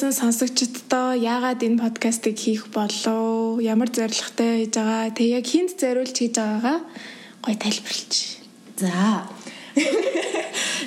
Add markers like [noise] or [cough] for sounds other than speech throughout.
жисэн сонсогчдоо яагаад энэ подкастыг хийх болов? Ямар зорилготой хийж байгаа? Тэг яг хинт зориулж хийж байгаагаа гой тайлбарлаж. За.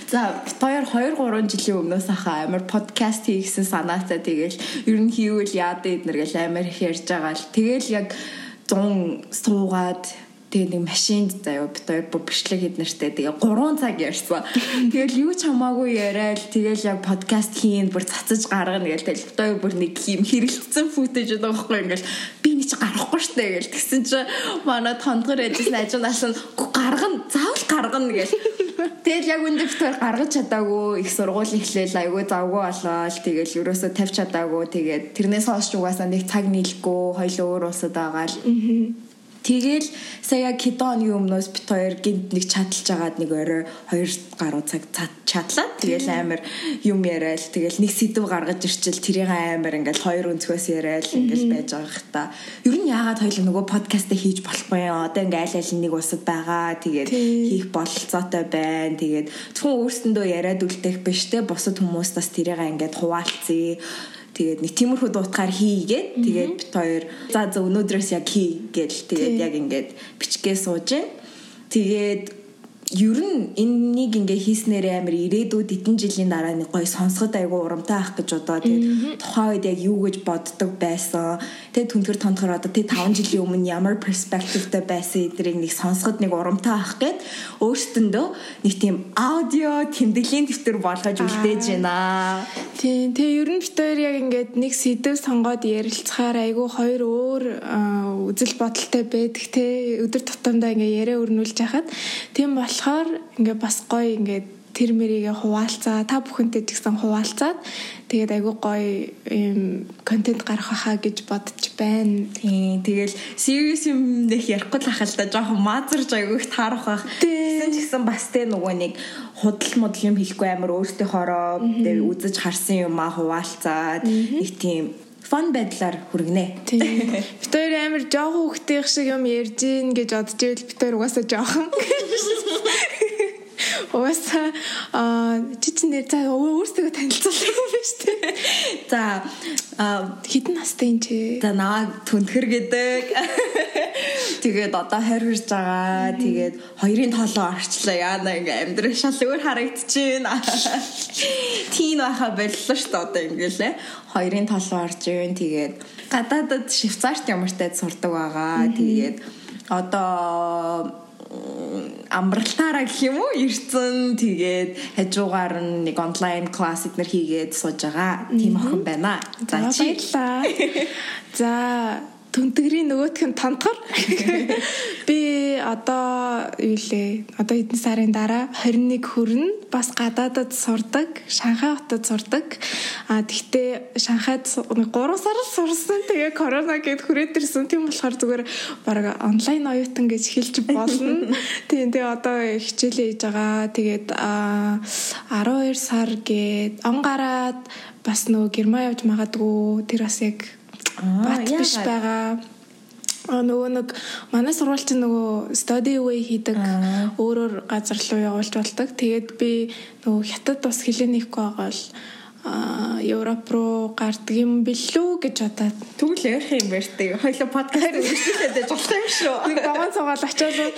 За хоёр 2 3 жилийн өмнөөс ахаа амар подкаст хийгсэн санаатай тэгэл ер нь хийвэл яад эднэр гэл амар их ярьж байгаа л тэгэл яг 100 суугаад тэгээ нэг машинд заяа бит хоёр бүр бичлэг хэд нэртэй тэгээ 3 цаг ярьсан. Тэгэл юу ч хамаагүй яриад тэгэл яг подкаст хийн бүр цацаж гаргана гээл тэгэл бит хоёр бүр нэг юм хэрэгэлцсэн футэж байгаа байхгүй ингээл би нэг чи гарахгүй штэ гээл тэгсэн чи манай тондгор эжсэн ажинаас нь гаргана заавал гаргана гээл Тэгэл яг үндэ битээр гаргаж чадаагүй их сургууль эхлээл айгүй завгүй болоод тэгэл ерөөсө тавьч чадаагүй тэгээд тэрнээс хойш угаасаа нэг цаг нийлэхгүй хоёул өөр улсад байгаа л. Тэгэл сая кидоны өмнөөс бит хоёр гинт нэг чадалж агаад нэг орой 2 гаруй цаг чадлаа. Тэгэл амар юм яриад тэгэл нэг сэдв гаргаж ирчил тэрийг амар ингээл хоёр өнцгөөс яриад ингээл байж байгаа хта. Ер нь яагаад хоёул нөгөө подкастыг хийж болохгүй юм. Одоо ингээл аль аль нэг усад байгаа. Тэгээд хийх бололцоотой байна. Тэгээд зөвхөн өөрсөндөө яриад үлдэх биш те бусад хүмүүст бас тэрийг ингээд хуваалцъя Тэгээд нэг тиймэрхүү дуутахаар хийгээд тэгээд бит хоёр за за өнөөдрөөс яг хий гэл тэгээд яг ингээд бичгээ сууж гин. Тэгээд ер нь энэнийг ингээ хийснээр амар ирээдүйд эдэн жилийн дараа нэг гоё сонсоход айгүй урамтай ах гэж бодоо. Тэгээд тухайн үед яг юу гэж боддог байсан. Тэгээд түнхэр тонхор одоо тэг 5 жилийн өмнө ямар перспективтэй байсан эдрийг нэг сонсоход нэг урамтай ах гэд өөртөндөө нэг тийм аудио тэмдэглэлийн дэвтэр болгож үлдээж байна. Тийм. Тэгээ ер нь хоёр яг ингээд нэг сэдв сонгоод ярилцахаар айгүй хоёр өөр үзэл бодолтой байдаг те өдөр тутамдаа ингээ яриа өрнүүлж яхад тийм болох болохоор ингээ бас гоё ингээ тэр мэрийгээ хуваалцаа та бүхэнтэй ч гэсэн хуваалцаад тэгээд айгүй гоё юм контент гарах хаа гэж бодож байна. Тийм тэгэл serious юм нэх ярихгүй л ахал та. Жоохон маазарж айгүй их таарах бах. Тэгсэн ч гэсэн бас тэ нөгөө нэг худал модл юм хийхгүй амар өөртөө хороо тэгээд үзэж харсан юм а хуваалцаад. Их тийм фон байдлаар хүргэнэ. Тийм. Бид хоёр амар жоохон хүүхдийн шиг юм ярьж гин гэж бодож ивэл бид хоёр угаасаа жоохон. [laughs] Угаасаа а чи чи нэр за өөрсдөө танилцуулах биш үү? За хитэн настай юм чи? За наа түнхэр гэдэг. Тэгээд одоо хайр хүрж байгаа. Тэгээд хоёрын толоо орчлоо. Яана ингээм амьдрал шал өөр харагдчихээн. Тийм байха боллоо шүү дээ одоо ингээл хоёрын толоо орж ивэн тэгээд гадаадад Швейцарт ямартай сурдаг байгаа. Тэгээд одоо амралтаараа гэх юм уу ирцэн тэгээд хажуугаар нь нэг онлайн класс эднэр хийгээд сууж байгаа. Тийм охин байна. За чи [laughs] За түнтгэрийн нөгөөх нь тонтгор. [laughs] Би одоо юу лээ? Одоо эдэн сарын дараа 21 хүрнэ. Бас гадаадад сурдаг, Шанхай хотод сурдаг. А тэгтээ Шанхайд 3 сар сурсан. Тэгээ корона гэд хүрээд ирсэн. Тийм болохоор зүгээр баг онлайн оюутан гэж хэлж болно. [laughs] Тийм тэгээ одоо хичээлээ хийж байгаа. Тэгээд 12 сар гээд он гараад бас нөгөө герман явж магадгүй тэр бас яг бат биш байгаа. А нөгөө нэг манай сурвалж нөгөө study away хийдэг өөрөөр газар руу явуулж болдог. Тэгээд би нөгөө хятад бас хэлэнийхгүй байгаа л Европ руу гардаг юм билүү гэж бодоод тэгвэл ярих юм бэртэг. Хоёлоо подкаст [laughs] үргэлжлүүлээд болох юм шүү. Нэг даван цугаал очиад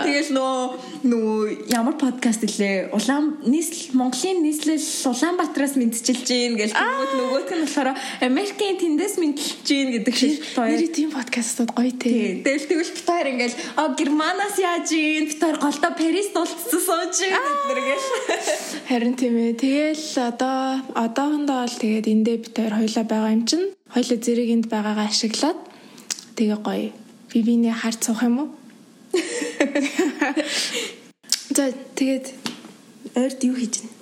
тэгэл нөө нөө ямар подкаст илээ? Улаан нийслэл Монголын нийслэл Улаанбаатараас мэдчилж гин гэж тэгмүүд нөгөөт нь болохоор Америкийн тэндээс мэдчилж гин гэдэг шиг гоё. Нэр тийм подкастууд гоё те. Тэгэл тэгвэл бид хоёр ингээл а Германаас яаж гин бид хоёр голдоо Парис дулцсан сууж гин гэдэр гэл. Харин тийм ээ. Тэгэл одоо одоохондоо бол тэгээд эндээ бид хоёр хоёлаа байгаа юм чинь хоёлаа зэрэг энд байгаагаа ашиглаад тэгээ гоё би биний харц суух юм уу? [laughs] За тэгээд ойрд юу хийж байна?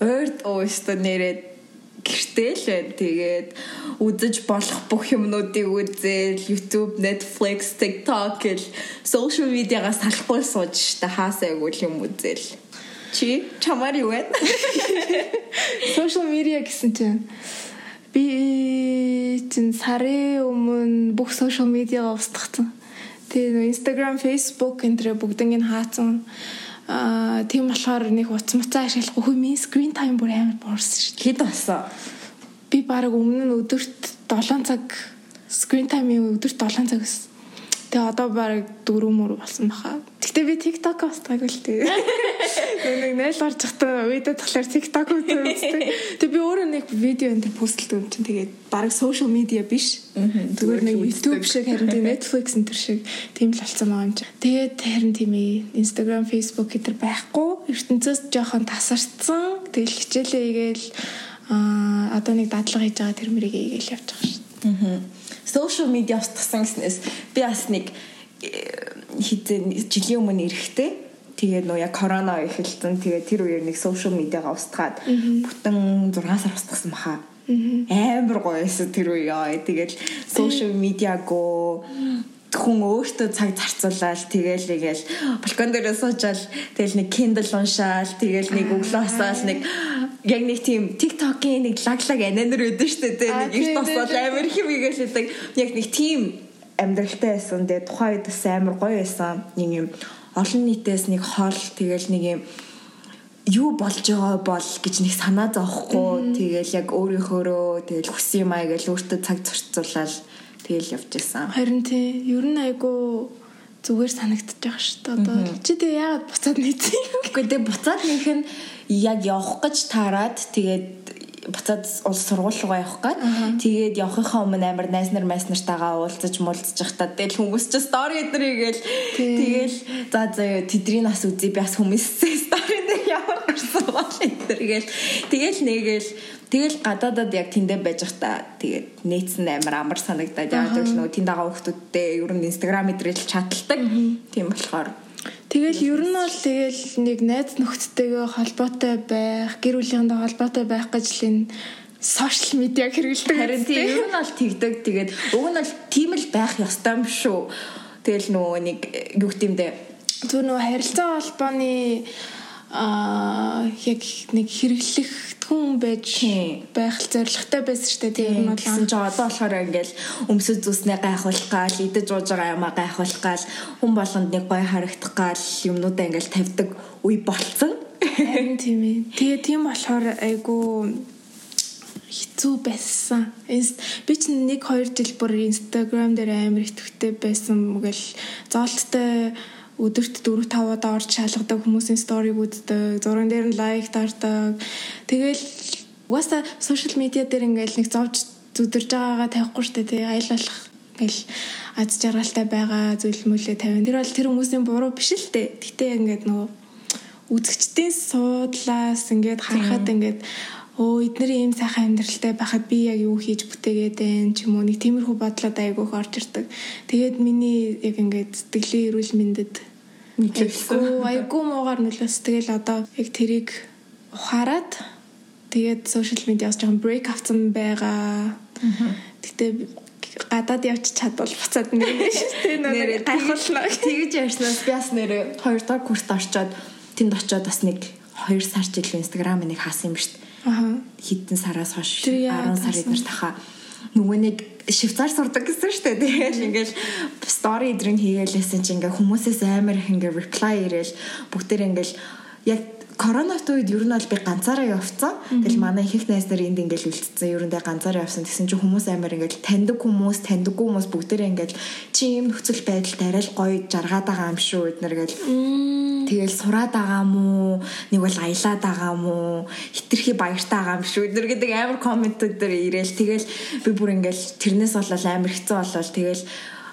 Ойрд өөстө нэрээд гэртээ л байна. Тэгээд үзэж болох бүх юмнуудыг үзэл YouTube, Netflix, TikTok гэл social медиагаас салахгүй сууж штэ хаасайгүй юм үзэл. Чи чамаар юу вэ? [laughs] Social media гэсэн чинь би чинь сарын өмнө бүх сошиал медиагаа устгацсан. Тэгээ Instagram, Facebook энэ бүгднийг хаацсан. Аа тийм болохоор нэг утас муцаа ашиглахгүй минь screen time бүр амар буурсан шүү дээ. Хэд болсон? Би баг өмнө нь өдөрт 7 цаг screen time-ийн өдөрт 7 цаг гэсэн. Тэгээ одоо баг 4 мөр болсон баха. Гэтэ би TikTok устгаагүй л тэгээ. [laughs] Нэг найл орж захтаа үедээ болохоор TikTok үздэг. Тэгээ би өөрөө нэг видео энэ постлд юм чинь тэгээд баг social media биш. Зүгээр нэг YouTube шиг харин тийм Netflix энэ төр шиг тийм л болсон байгаа юм чинь. Тэгээд харин тийм ээ Instagram, Facebook гэтэр байхгүй. ертөнцөөс жоохон тасарцсан. Тэгэл хичээлээ игээл аа одоо нэг дадлага хийж байгаа тэр мөрийг игээл явж байгаа шүү. Аа social media устгасан гэснээс би бас нэг хизээ жилийн өмнө эрэхтэй тэгээд нөө яг корона эхэлсэн. Тэгээд тэр үеэр нэг social media-га устгаад бүтэн 6 сар устгасан баха. Амар гоёсэн тэр үе яа. Тэгээд social media-го хүн өөртөө цаг зарцуулаад тэгэл нэгэл балкон дээр суучаал тэгэл нэг Kindle уншаал тэгэл нэг өглөөсоос нэг яг нэг тийм TikTok-ийн нэг лаглаг ананер өгдөн штэ тэг нэг их тосол амар их хийгээл хэдэг яг нэг тийм амьдралтай байсан тэгээ тухайн үед бас амар гоё байсан. Нэг юм олон нийтээс нэг хол тэгэл нэг юм юу болж байгаа бол гэж нэг санаа зовхгүй. Тэгэл яг өөрийнхөөрөө тэгэл хүссэн юм аа гэж өөртөө цаг зарцуулаад Тэгэл явж исэн. Харин тий, ер нь айгу зүгээр санагдчих шүү дээ. Одоо чи тэгээ яагаад буцаад нийцсэн юм? Үгүй тэгээ буцаад нөх нь яг явах гэж таарад тэгээд буцаад улс сургууль руу явах гээд тэгээд явахынхаа өмнө амар найз нар майс нартайгаа уулзаж муулзаж явахдаа тэгэл хүмүүс чи стори эдрэгээл тэгэл за за тэдний нас үзье би бас хүмүүсээ стори дээр ямар гарсан бол эдрэгээл тэгэл нэгэл Тэгэл гадаадад яг тэндээ байж захта тэгээд нээцэн амар амар санагдаад яг л нөө тэнд байгаа хүмүүсттэй ер нь инстаграм мэдрэл чаталдаг. Тийм болохоор Тэгэл ер нь бол тэгэл нэг найз нөхдөдтэйгээ холбоотой байх, гэр бүлийнхэнтэй холбоотой байх гэж л энэ сошиал медиаг хэрэглэдэг. Харин тийм ер нь бол тэгдэг. Тэгээд уг нь бол тийм л байх ёстой юм шүү. Тэгэл нөгөө нэг юу гэмдэ зөв нөгөө харилцаа холбооны аа яг нэг хэрэглэх хүн байж байх зоригтой байсан шүү дээ. Тийм бол гэсэн чинь одоо болохоор ингээл өмсөж зүснээ гайхуулах гал, идэж ууж байгаа юмаа гайхуулах гал, хүн болгонд нэг гоё харагдах гал юмнуудаа ингээл тавьдаг үе болцсон. Харин тийм ээ. Тэгээ тийм болохоор айгу хэцүү байсан. Би чинь 1 2 жил бүр Instagram дээр амар итгэвтэй байсан. Мгэл зоолттой өдөрт 4 5 удаа орж шалгадаг хүмүүсийн сториг үздэг, зурган дээр нь лайк дардаг. Тэгэл угаасаа сошиал медиа дээр ингээл нэг зовж зүдэрж байгаагаа тавихгүй штэ тий аялалах ингээл аз жаргалтай байгаа зүйл мүлээ тавина. Тэр бол тэр хүмүүсийн буруу биш л дээ. Гэтэ ингээд нөгөө үзэгчдийн суудлаас ингээд харахад ингээд өө эднэрийн ийм сайхан амьдралтай байхад би яг юу хийж бүтээгээд байна ч юм уу нэг тиймэрхүү бодлоод айгүйх орж ирдэг. Тэгээд миний яг ингээд сэтгэлийн эрүүл мэндэд нөлөөлсөн. Айгүй муугаар нөлөөс. Тэгэл одоо яг тэрийг ухаарад тэгээд сошиал медиас жоохон брейк авсан байгаа. Гэтэ гадаад явж чадвал буцаад нэрнэ шүү дээ. Нэр гайхууллаа. Тэгж ярьснаас би бас нэр 2 дахь курст орчоод тэнд очоод бас нэг 2 сар жил нэг хаасан юм шүү дээ хэдэн сараас хойш 10 сар эднэр таха. Нөгөө нэг швейцар сурдаг гэсэн шүү дээ. Тэгээд ингээл стори эдрийг хийгээлсэн чинь ингээ хүмүүсээс амар их ингээ reply ирээл бүгдээр ингээл яг коронавит үед ер нь бол би ганцаараа явцсан. Тэгэл манай их найз нар энд ингээл үлдсэн. Ер нь дэ ганцаараа явсан гэсэн чинь хүмүүс амар ингээл таньдаг хүмүүс, таньдаггүй хүмүүс бүгдээрээ ингээл чи юм нөхцөл байдалд арай л гоё жаргаад байгаа юм шүү эднэр гэл. Тэгэл сураад байгаа мó, нэг бол аялаад байгаа мó, хитрхи баяртай байгаа юм шүү эднэр гэдэг амар комментүүд дээр ирээл тэгэл би бүр ингээл тэрнээс болол амар хэцүү болол тэгэл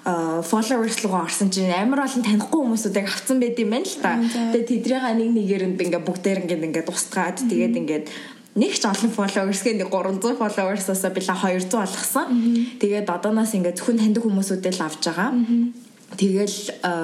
followers руу орсон чинь амар олон танихгүй хүмүүсүүдийг авсан байд юм байна л та. Тэгээ тэдрийнхаа нэг нэгээр нь ингээ бүгдээр ингээ ингээ устгаад тэгээд ингээ нэг ч олон followers гээ нэг 300 followers-аас била 200 болгосон. Тэгээд одооноос ингээ зөвхөн таньдаг хүмүүсүүдээ л авч байгаа. Тэгэл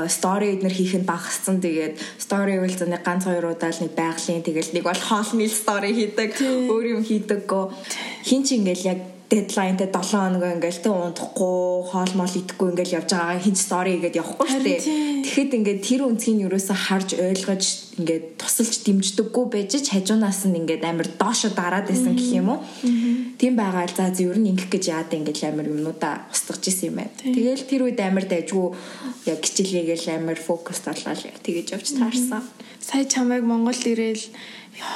стори эднэр хийх нь багассан. Тэгээд стори үйл зэний ганц хоёр удаа л нэг байгалийн тэгэл нэг бол хоолны стори хийдэг, өөр юм хийдэг гоо. Хин ч ингээл яг дедлайнтай 7 хоног ингээл тэ унтахгүй хоол мол идэхгүй ингээл явж байгаа хин стори гэдэг явахгүй шүү дээ. Тэгэхэд ингээд тэр үнцгийг юусоо харж ойлгож ингээд тусалж дэмждэггүй байж ч хажуунаас нь ингээд амар доошо дараад байсан гэх юм уу. Тийм байгаа л за зөв нь ингэх гэж яад ингээд амар юмнуудаа устгаж исэн юм байна. Тэгэл тэр үед амар дайжгүй яг хичээлгээгээл амар фокус яг тэгэж явж таарсан. Сая чамайг Монгол ирээл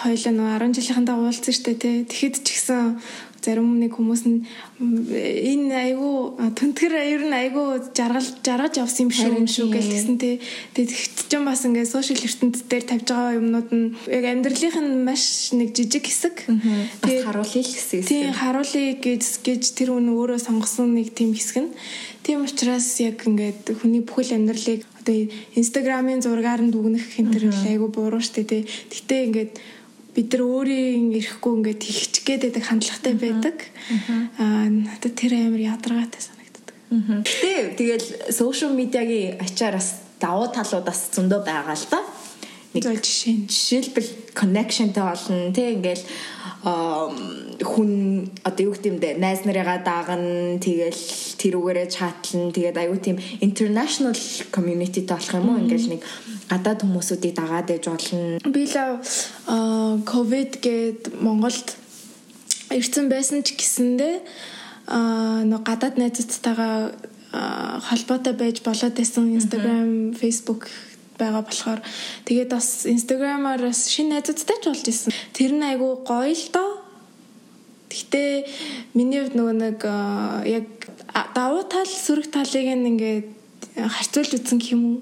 хоёлаа нөө 10 жилийнхаа уулзсан штэ тий. Тэгэхэд ч гэсэн зарим нэг хүмүүс нь энэ айгүй түнтгэр ер нь айгүй жаргал жаргаж явсан юм шиг юм шүү гэж тэгсэн тий. Тэгээд ч юм бас ингээд сошиал ертөнд дээр тавьж байгаа юмнууд нь яг амьдралынх нь маш нэг жижиг хэсэг. Тэгээд харуулъя л хэсэг. Тий харуулъя гэж гэж тэр хүн өөрөө сонгосон нэг тийм хэсэг нь. Тийм учраас яг ингээд хүний бүхэл амьдралыг одоо инстаграмын зургаар нь дүгнэх хэмтэр айгүй буруу штэ тий. Гэтэ ингээд бид нар өөрийн ирэхгүй ингээд хийчих гээд байдаг хандлагатай байдаг. Аа надад тэр амар ядаргаатай санагддаг. Гэтэ тэгэл сошиал медиагийн ачаар бас давуу талууд бас зөндөө байгаа л да. Нэг жишээ. Жишээлбэл connectionтэй болно тий ингээл хүн одоо юу гэдэм бэ? Найз нарыгаа даагна тэгэл тэрүүгээрээ чатлан тэгээд аюу тийм international communityтэй болох юм уу? Ингээл нэг гадаад хүмүүсүүдийг дагаад ээж болно. Би л ковид гээд Монголд ирсэн байсан ч гэсэндээ а нөө гадаад найзуудтайгаа холбоотой байж болоод байсан Instagram, Facebook байгаа болохоор тэгээд бас Instagram-аар бас шинэ найзуудтай ч болж исэн. Тэр нь айгүй гоё л доо. Гэтэ миний хувьд нөгөө нэг яг давуу тал сөрөг талыг ингээд харьцуулж үзсэн гэх юм уу.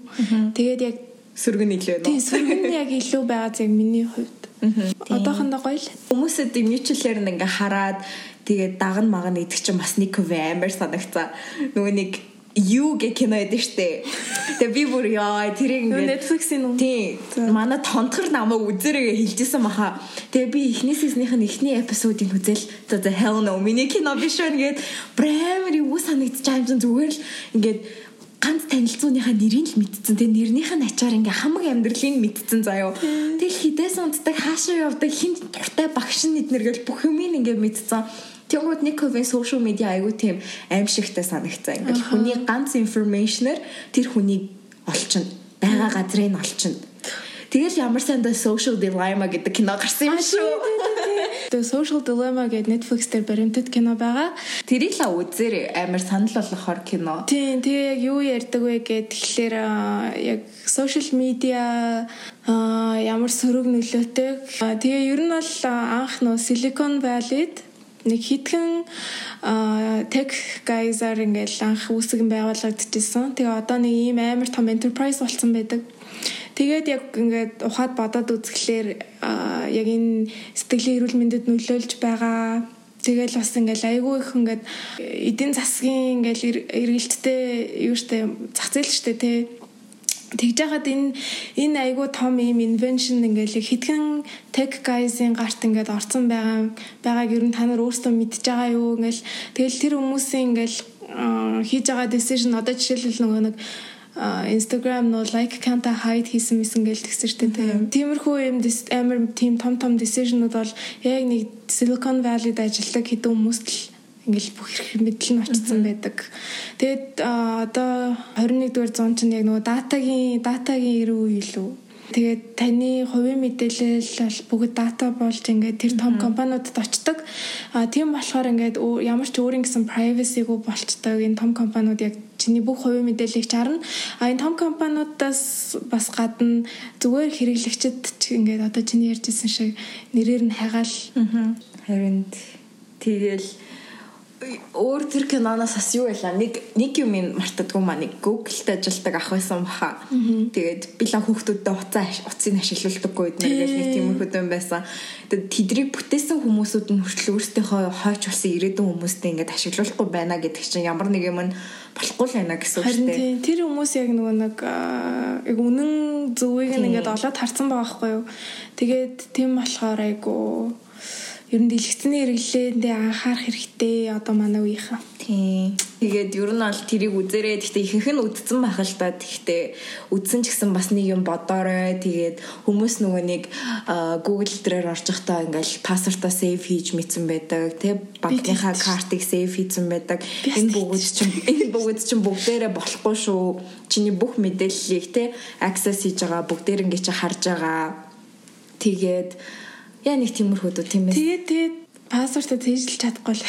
Тэгээд яг сөрөг нь илүү байна. Тийм сөрөг нь яг илүү байгаа зэрэг миний хувьд. Одоохондоо гоё л. Хүмүүсэд нь ингээ хараад тэгээд даган маган идэх чинь бас нэг амар санагцаа. Нөгөө нэг юу гэх кино байдаг штэ. Тэгээ би бүр яа тэрийг ингээд Netflix-ийн үү? Тийм. Манай тонтгор намайг үзэрээ хэлжсэн маха. Тэгээ би эхний сизнийх нь эхний эпизодыг үзэл за за hell no миний кино биш вэ гээд брэймэр юу санагдчих юм зүгээр л ингээд ганц танилцууныхаа нэрийг л мэдсэн. Тэгээ нэрнийх нь ачаар ингээ хамаг амьдралыг мэдсэн заяо. Тэгэл хідээс унтдаг хаашаа явдаг хин дуртай багш нь эднэргээл бүх юмыг ингээ мэдсэн. Тэгвэл нэг ковын social media айгүй тийм аимшигтай санагцаа. Ингээл хүний ганц информашнээр тэр хүнийг олчихно. Бага газрыг олчихно. Тэгэл ямар сандаа social dilemma гэдэг кино гарсан юм шүү. Тэгээ social dilemma гэдэг Netflix дээр баримтат кино байгаа. Тэрийг л үзээр амар санал болгохоор кино. Тийм, тэгээ яг юу ярьдаг вэ гэхэд тэгэхээр яг social media ямар сөрөг нөлөөтэй. Тэгээ ер нь бол анх нөө Silicon Valley-д нэг хитгэн tech guys-аар ингээл анх үүсгэн байгуулагдчихсан. Тэгээ одоо нэг ийм амар том enterprise болсон байдаг. Тэгээд яг ингээд ухаад бодоод үзэхлээр яг энэ сэтгэлийн эрүүл мэндэд нөлөөлж байгаа Тэгэл бас ингээл айгүй их ингээд эдийн засгийн ингээл эргэлттэй юу штэ зах зээл штэ тий тэгж яхад энэ энэ айгүй том юм invention ингээл хитгэн tech guys-ийн гарт ингээд орцсон байгаа байгааг ер нь та нар өөрсдөө мэдж байгаа юу ингээл тэгэл тэр хүмүүсийн ингээл хийж байгаа decision одоо жишээлбэл нөгөө нэг Instagram нөө like count hide хийсэн мэсэн гээл тэгсэн штэ тийм. Тиймэрхүү юм амар тийм том том decision-ууд бол яг нэг Silicon Valley-д ажилладаг хэдэн хүмүүст л ингээл бүх хэрэг мэдл нь очсон байдаг. Тэгээд одоо 21 дугаар зуун чинь яг нөгөө датагийн датагийн ирүү илүү. Тэгээд таны хувийн мэдээлэл бол бүгд дата болж ингээд тэр том компаниудад очдог. А тийм болохоор ингээд ямар ч өөрийн гэсэн privacy-г болцдог. Энэ том компаниуд яг чиний бүх хувийн мэдээллийг чарна. А энэ том компаниудаас бас гадна зүгээр хэрэглэгчд ингээд одоо чиний ярьжсэн шиг нэрээр нь хайгаал. Харин тэгэл өөр тэр киноноос бас юу байлаа нэг нэг юм мартадгүй маа нэг Google-д ажилладаг ах байсан баха. Тэгээд би л хүүхдүүдтэй уцаа уцыг ашиглуулдаггүй эднэргээл нэг тийм хөдөн байсан. Тэгээд тэдрийг бүтээсэн хүмүүсүүд нь хүртэл өөрсдийнхөө хойч болсон ирээдүйн хүмүүстэй ингээд ашиглуулахгүй байна гэдэг чинь ямар нэг юм нь болохгүй л байна гэсэн үг шүү дээ. Тэр хүмүүс яг нөгөө нэг яг үнэн зөвийг нь ингээд олоод харсан байгаа байхгүй юу. Тэгээд тийм болохоор айгу ер нь дэлгэцний хэрэглээндээ анхаарах хэрэгтэй одоо манай үеийнхэн. Тийм. Тэгээд ер нь бол тэрийг үзээрэй. Гэхдээ ихэнх нь үдцэн байх л та. Гэхдээ үдсэн ч гэсэн бас нэг юм бодоорой. Тэгээд хүмүүс нөгөө нэг Google дээр орж явахдаа ингээл пассвортаа сейв хийж мэдсэн байдаг. Тэ банкныхаа картыг сейв хийсэн байдаг. Энэ бүгд чинь энэ бүгд чинь бүгдээрээ болохгүй шүү. Чиний бүх мэдээллийг тэ access хийж байгаа бүгдээр ингээ чи харж байгаа. Тэгээд Яа нэг тиймэрхүү дүү тийм ээ. Тэгээд тэгээд пассвортоо цээжлж чадахгүй л.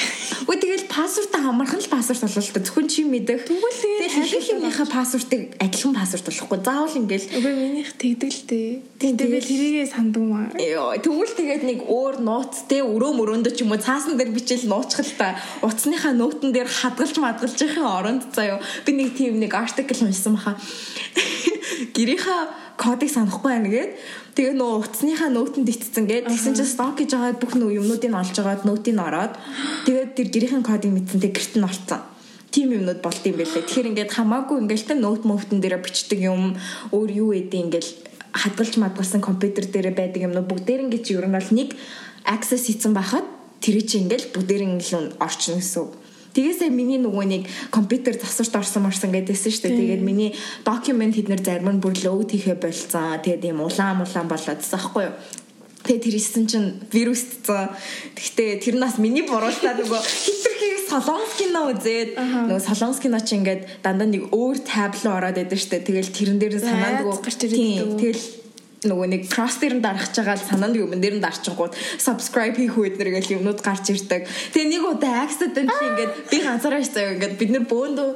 Үгүй тэгэл пассвортаа хамархан л пассворт болоо л та. Зөвхөн чи мэдэх. Тэгвэл тэгээд юмныхаа пассвортыг адилхан пассворт болохгүй. Заавал ингээл. Үгүй минийх тэгдэг л дээ. Тэгээд тэрийгээ санддаг маа. Йоо, тэгвэл тэгээд нэг өөр нууц те өрөө мөрөөндө ч юм уу цаасан дээр бичээл нууцчих л та. Утасныхаа нөтөн дээр хадгалж мадгалж ихэнх оронд заяо. Би нэг тийм нэг артикл уншсан баха. [laughs] Гэрийнхаа кодыг санахгүй байна гээд тэгээ нөө утасныхаа нөтөнд итцэн гээд тэгсэн чинь сток гэж байгаа бүх нөө юмнуудыг олж агаад нөтийг ороод тэгээд тэр гэрийн кодыг мэдсэн тэг гэрт нь орцсон тим юмнууд болд юм байлээ. Тэгэхээр ингээд хамаагүй ингээд тэ ноут мөвтөн дээр бичдэг юм өөр юу эдээ ингээд хадгалж мадгалсан компьютер дээр байдаг юмнууд бүгдээр ингээд ер нь бол нэг access хийсэн байхад тэр чинь ингээд бүгдээр ингээд орчин гэсэн. Тэгээсээ миний нөгөө нэг компьютер засварт орсон марсан гэдээсэн шүү дээ. Тэгээд миний докюмент хэд нэр зарим нь бүр лоуд хийхэ болцсон. Тэгээд юм улаан улаан болоодсан аахгүй юу? Тэгээ тэр исэн чинь вирусцсан. Гэхдээ тэр нас миний буруултаа нөгөө хитрхийг солонгоскино үзээд нөгөө солонгоскино чи ингээд дандаа нэг өөр табло ороод байдаг штэ. Тэгэл тэрэн дээр санаандгүй гарч ирээд. Тэгэл нөгөө нэг cross дээр нь дарахж байгаа л санаанд юм дээр нь дарчихгууд subscribe хийх үед нэр гэл юмнууд гарч ирдэг. Тэгээ нэг удаа accidentally ингээд би ганцаараа шцаа ингээд бид нэр бөөндөө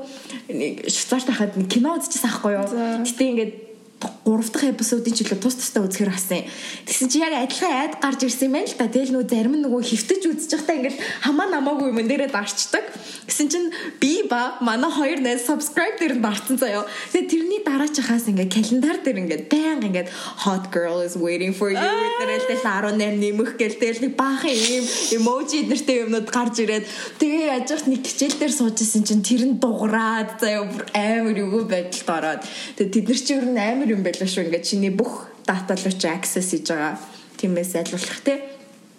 нэг швейцар тахад кино үзчихсэн аахгүй юу. Гэтэ ингээд 3 дахь эпизодын жилээ тус тустай үзэхэр хасан. Тэгсэн чи яг адилхан айд гарч ирсэн юм байна л та. Тэгэл нөгөө зарим нөгөө хөвтөж үзэж байхдаа ингээл хамаа намаагүй юм дээрээ дарчдаг. Гэсэн чин би ба манай хоёр найз subscribe дээр нь барцсан заяо. Тэгээ тэрний дараа ч хаас ингээд календар дээр ингээд баян ингээд hot girl is waiting for you гэдэрэл 18 нэмэх гээл тэгэл нэг баахан юм emoji нэртэй юмнууд гарч ирээд тэгээ яж их нэг хичээл дээр сууж исэн чин тэр нь дуграад заяо амар юу байдалд ороод тэгээ тэд нар чи ер нь амар юм байлаа шүү. Ингээд чиний бүх дата руу чи access хийж байгаа. Тиймээс айлуулах те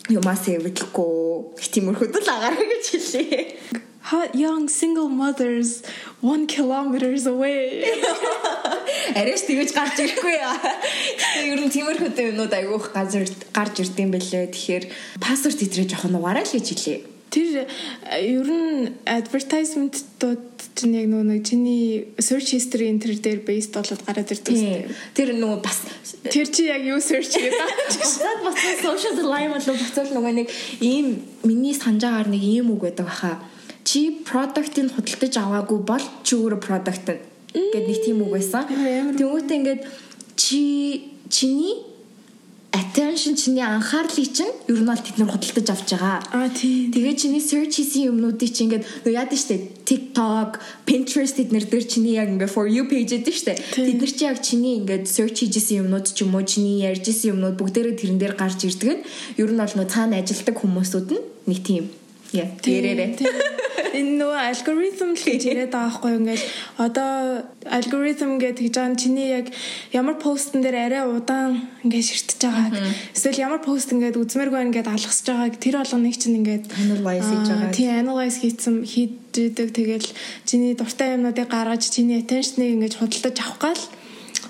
юмас эвэдлэхгүй их тиймэрхүүд л агаараа гэж хэлээ. Hot young single mothers 1 kilometers away. Арайш тэгэж гарч ирэхгүй яа. Ер нь тиймэрхүү юмнууд айгүйх газар гарч ирд юм бэлээ. Тэгэхээр пассворд хэтрээ жоох нугаараа л гэж хэлээ. Тэр э, ер нь advertisement-ууд чинь яг нөгөө чиний search history enter дээр based болоод гараад ирдэг үстэй. Тэр нөгөө бас тэр чи яг юу search гэдэг. Бусад [laughs] бас social dilemma болоо буцаал нөгөө нэг ийм миний санджаагаар нэг ийм үг байдаг баха. Чи product-ыг худалдаж аваагүй бол чи өөрөө product гэд нэг тийм үг байсан. Тэнгүүтээ ингээд чи чиний attention чиний анхаарлыг чинь ер нь бол тэд нар худалдаж авч байгаа. Аа тий. Тэгээ чиний search хийсэн юмнуудыг чинь ингээд яад нь штэ TikTok, Pinterest эднэр дээр чиний яг ингээд for you page эдэн штэ. Тэд нар чи яг чиний ингээд search хийжсэн юмнууд ч юм уу чиний ярьжсэн юмнууд бүгдээрээ тэрэн дээр гарч ирдэг нь ер нь бол нөө цаана ажилтдаг хүмүүсүүд нь нэг тийм Яа, тэрээрээ. Энэ нөгөө алгоритм л гэж яриад байгаа байхгүй юу? Ингээл одоо алгоритм гэдэг гэж байгаа чиний яг ямар постн дээр арай удаан ингээд ширтэж байгааг эсвэл ямар пост ингээд үзмээргүй ингээд алгасж байгааг тэр болгоныг чинь ингээд analyze хийж байгаа. Тийм analyze хийсэн хийдэг. Тэгэл чиний дуртай юмнуудыг гаргаж чиний attention-ыг ингээд худалдаж авах гал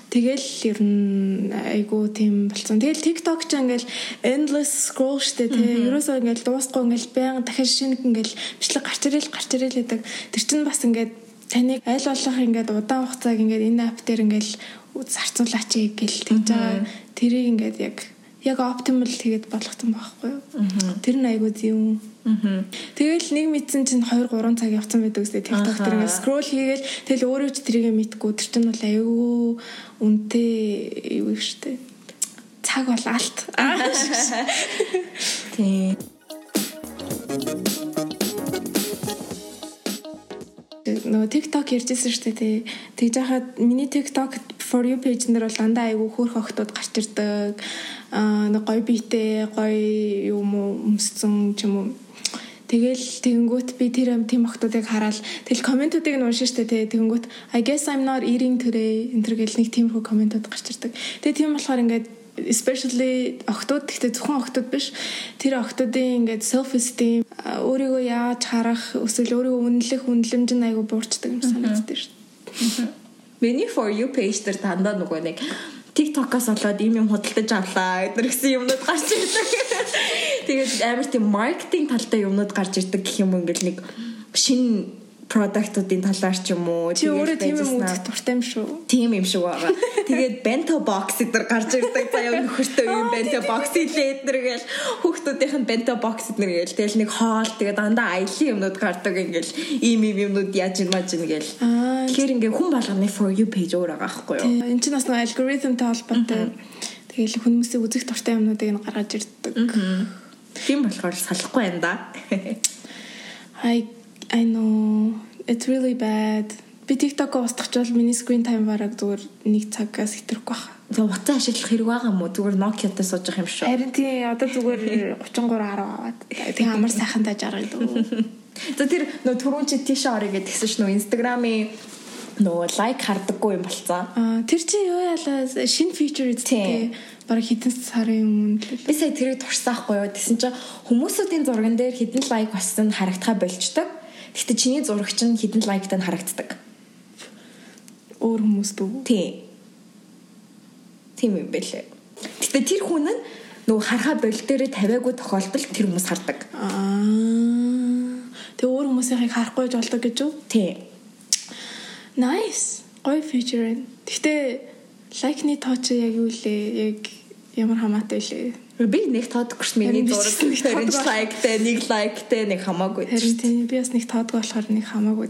Тэгэл ер нь айгу тийм болсон. Тэгэл TikTok ч ингээл endless scroll штэ тий. Ерөөсөө ингээл дуусахгүй ингээл баян дахиад шинэ ингээл бичлэг гарч ирэл гарч ирэл гэдэг. Тэр чинь бас ингээд таныг аль болох ингээд удаан хугацааг ингээд энэ app дээр ингээл зарцуулаач гэл тэгж байгаа. Тэрийг ингээд яг яг оптимал тэгээд болгосон байхгүй юу. Тэр нь айгу зүүн Тэгэл нэг мэдсэн чинь 2 3 цаг явцсан байдаг үстэй TikTok дээр ингээд скрол хийгээл тэгэл өөрөө ч тэрийгэ мэдгүй тэр чинь бол аюу үнтэй юу штэ. Цаг бол алт. [laughs] Тийм. нөгөө TikTok ярьжсэн шүү дээ. Тэгж яхад миний TikTok for you page дээр бол дандаа айгүй хөөх охтууд гарч ирдэг. Аа нэг гоё биетэй, гоё юм уу өмссөн ч юм уу Тэгэл тэгэнгүүт би тэр тийм охтуудыг хараад тэгэл комментуудыг нь уншин штэ тэгээ тэгэнгүүт I guess I'm not eating today энэ төр гэл нэг тиймэрхүү комментууд гарч ирдэг. Тэгээ тийм болохоор ингээд especially охтууд гэхдээ зөвхөн охтууд биш тэр охтуудын ингээд self esteem өөрийгөө яаж харах эсвэл өөрийгөө үнэлэх үнэлэмж нь айгүй буурчдаг юм санагддаг шүү дээ. Миний for you page дээр дандаа нөгөө нэг TikTok-оос болоод ийм юм худалдаж авлаа гэдэр гэсэн юмнууд гарч ирдэг. [laughs] Тэгээд амар тийм маркетинг талтай юмнууд гарч ирдэг гэх юм ингээл нэг шинэ продуктуудын талаар ч юм уу Чи өөрөө тийм юм үзэх дуртай юм шүү. тийм юм шиг байгаа. Тэгээд bento box эдэр гарч ирдэг заяа нөхөртөө юм bento box илээ эдэр гээл хүүхдүүдийнх нь bento box эдэр гээл тэгэл нэг хоол тэгээд дандаа аялын юмнууд гардаг ингээл ийм ийм юмнууд яаж юм маж ингээл тэгэхээр ингээ хүн болгоны for you page өөр байгаа байхгүй юу? энэ чинь бас нэг алгоритмтай холбоотой. Тэгэл хүмүүсийн үзэх дуртай юмнуудыг нь гаргаж ирдэг. Тийм болохоор салахгүй байна да. I I know it's really bad. Би TikTok-о устгачвал миний screen time бараг зүгээр нэг цагаас хэтрэхгүй байна. За утаа ашиглах хэрэг байгаа мó зүгээр Nokia-тай сууж явах юм шүү. Харин тий одоо зүгээр 33 10 аваад тэг амар сайхан таж аргадаг. [laughs] За тэр нөө түрүүн чи тийш орё гэдгсэн ш нөө Instagram-ийн нөө лайк хардаггүй юм болцоо. Аа тэр чи юу яалаа шинэ feature Тий. эзэхтэй бараг хэдэн сарын өмнө л Би сая тэрийг турсаахгүй юу гэсэн чинь хүмүүсүүдийн зурган дээр хідэн лайк болсон харагдхаа болчдөг. Гэтэ чиний зураг чинь хідэн лайктай нь харагддаг. өөр хүмүүс дүү. Тийм. Тийм юм бэлээ. Гэтэ тэр хүн нь нөгөө харахаа боль дээрээ тавиагүй тохиолдолд тэр хүмүүс хардаг. Аа тэг өөр хүмүүсийг харахгүй ч болдог гэж үү? Тийм. Nice. Гоё feature. Гэхдээ лайкны тоо чи яг юу лээ? Яг ямар хамаатай лээ? Би нэг тоодгүй ш миний зураг нэг лайктай, нэг лайктай, нэг хамаагүй. Харин тийм би бас нэг тоодгүй болохоор нэг хамаагүй.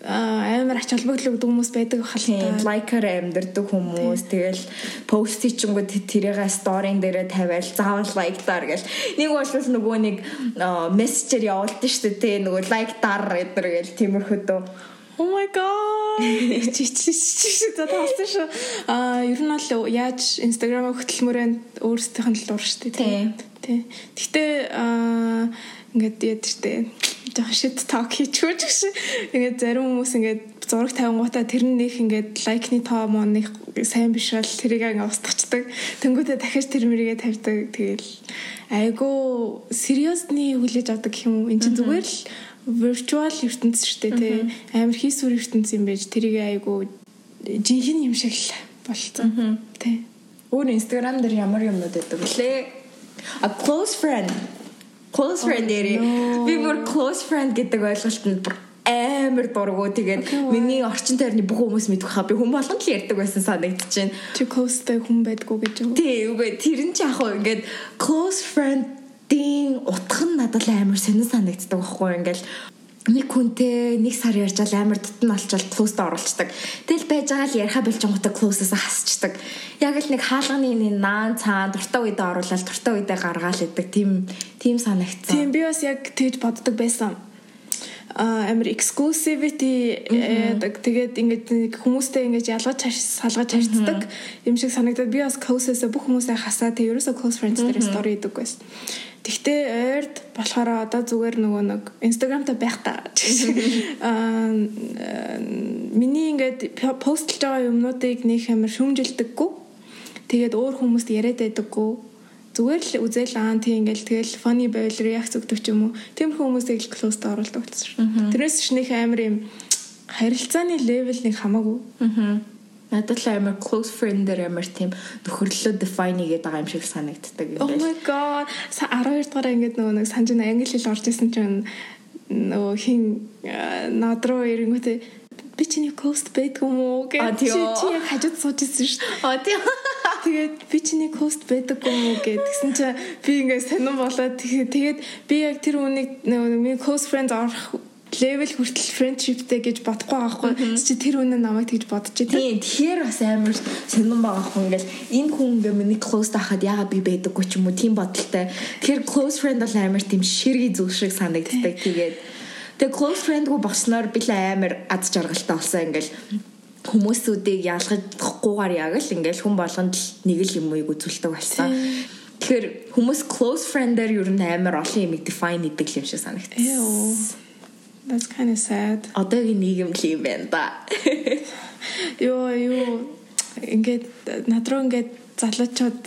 Аа, амар ач холбогдол өгдөг хүмүүс байдаг халтай. лайкаар амьдэрдэг хүмүүс тэгэл пост хийчингүүд тэрийгээ сторийн дээрээ тавиал заавал лайктаар гэл нэг бол нөгөө нэг мессежээр явуулдаг шүү дээ нөгөө лайктаар эдэр гэл тиймэрхүү Oh my god. [laughs] Чи чи чи чи за таасан шүү. Аа, ер нь бол яаж Instagram хөтөлмөрөнд өөрсдийнх нь л уур шүү дээ. Тий. Гэхдээ аа ингээд яд штэ. Жохо shit talk хийчихгүй ч гэсэн ингээд зарим хүмүүс ингээд зураг тавингуудаа тэр нэг ингээд лайкны тоо муу нэг сайн биш бол тэрийг ингээд устгачдаг. Тэнгүүтээ дахиж тэр мэрийгээ тавьдаг. Тэгэл айгу сериусны хүлээж авдаг гэх юм уу? Энд чинь зүгээр л virtual ертөнц шүү дээ тий. Амар хийсвэр ертөнц юм байж тэрийг айгу жинхэнэ юм шиг л болцсон. Тий. өөр инстаграм дээр ямар юмнууд байдаг вүлээ a close friend. Close friend дээр би бүр close friend гэдэг ойлголт нь бүр амар дургу. Тэгээд миний орчин тойрны бүх хүмүүс мэдэх хаа. Би хүн болгонд л ярьдаг байсан санагдчихэв Чи close-тэй хүн байдгүй гэж юу? Тий, үгүй. Тэр нь ч яг хөө ингээд close friend-ийн утга нь надад амар сонир санагддаг байхгүй ингээл нэг хүнтэй нэг сар ярьжал амар тутан олчвал close-д оруулцдаг. Тэгэл байж байгаа л яриха болжонготой close-аас хасчдаг. Яг л нэг хаалганы нэг наан цаан дуртай үедээ оруулаад дуртай үедээ гаргаал идэг. Тийм тийм санагдсан. Тийм би бас яг тэгж боддог байсан. а амар exclusivity яадаг. Тэгээд ингээд хүмүүстэй ингээд ялгаж салгаж харьцдаг юм шиг санагдаад би бас close-ээс бүх хүмүүсээ хасаа тэг ерөөсөө close friends дээр story идэг байсан. Тэгтээ ойрд болохоор одоо зүгээр нөгөө нэг Instagram-та байх та. [laughs] Аа миний ингээд постлж байгаа юмнуудыг нэг амар шүмжилдэггүй. Тэгээд өөр хүмүүст яриад байдаггүй. Зүгээр л үзэл аа тийм ингээл тэгэл funny байвал react өгдөг ч юм уу. Тиймэрхүү хүмүүсийг л close-д оруулдаг шүү. Тэрнээс ч нэг амар юм харилцааны level нэг хамаагүй. Аа. Надад л амар close friend дээр амар тийм нөхөрлөлөө define хийгээд байгаа юм шиг санагддаг юм Oh байна. my god. Са 12 дугаар ингээд нөгөө нэг санаж байна англи хэл орж исэн чинь нөгөө хин э, над руу ирэнгүүтээ би чиний close байдгүй А, гэж чи чи яг хажууд сууж исэн шүү. дээ. Аа тийм. [laughs] Тэгээд би чиний кост байдаггүй уу гэдгсэн чинь би ингээд сонирн болоод тэгээд тэгээд би яг тэр үнийг нөгөө миний close friend орох level хүртэл friendshipтэй гэж бодохгүй байгаа хгүй чи тэр үнэ намайг тэгж бодож идэв. Тийм, тэгэхээр бас амар сонирн байгаа хүн ингээл энэ хүн ингээ миний close тахад яагаад би байдаггүй ч юм уу тийм бодолтой. Тэгэхээр close friend бол амар тийм ширги зүг шиг санагддаг. Тэгээд тэгээ close friend-гүй болсноор би л амар аз жаргалтай болсон ингээл хүмүүсүүдийг ялгахгүйгээр яг л ингээл хүн болгонд л нэг л юм уу үзүүлдэг болсон. Тэгэхээр хүмүүс close friend-аар ер нь амар олон юм define хийдэг юм шиг санагдсан. Ew. That's kind of sad. Одоогийн нийгэм л юм байна да. Йоо юу ингээд над руу ингээд залуучууд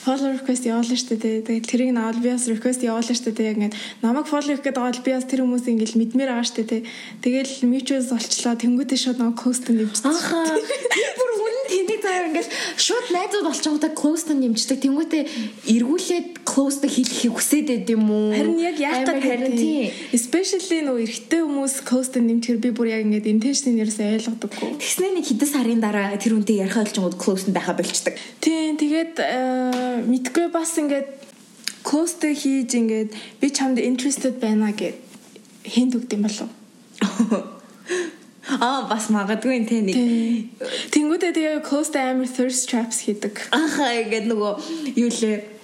follow request явуулна шүү дээ. Тэгээд тэрийг би бас request явуулна шүү дээ. Яг ингээд намайг follow хийх гэдэг бас тэр хүмүүс ингээд мэдмээр байгаа шүү дээ. Тэгэл mutual олчлоо тэнгуүтэй шууд намайг close to нэмчихсэн. Аха. Бүр үнэн тэний заяа ингээд шууд найзууд болчихгоодаа close to нэмчдэг. Тэнгуүтэй эргүүлээд close to хийхийг хүсээд байд юм уу? Харин яг яах Амар харин тийм. Especially нөгөө эрэгтэй хүмүүс close to нэмчихэр би бүр яг ингээд intention нэрсээ ойлгодоггүй. Тэгснээ нэг хэдэн сарын дараа тэр үнтэй ярих олчингууд close нь байха болчдаг. Тийм тэгээд э, мэдгүй бас ингээд кост хийж ингээд би чамд interested байна гэд хинт өгд юм болов. [laughs] Аа бас магадгүй тэ нэг Тэнгүүдээ тэгээ кост амар thirst traps хийдэг. Аха ингээд нөгөө юу лээ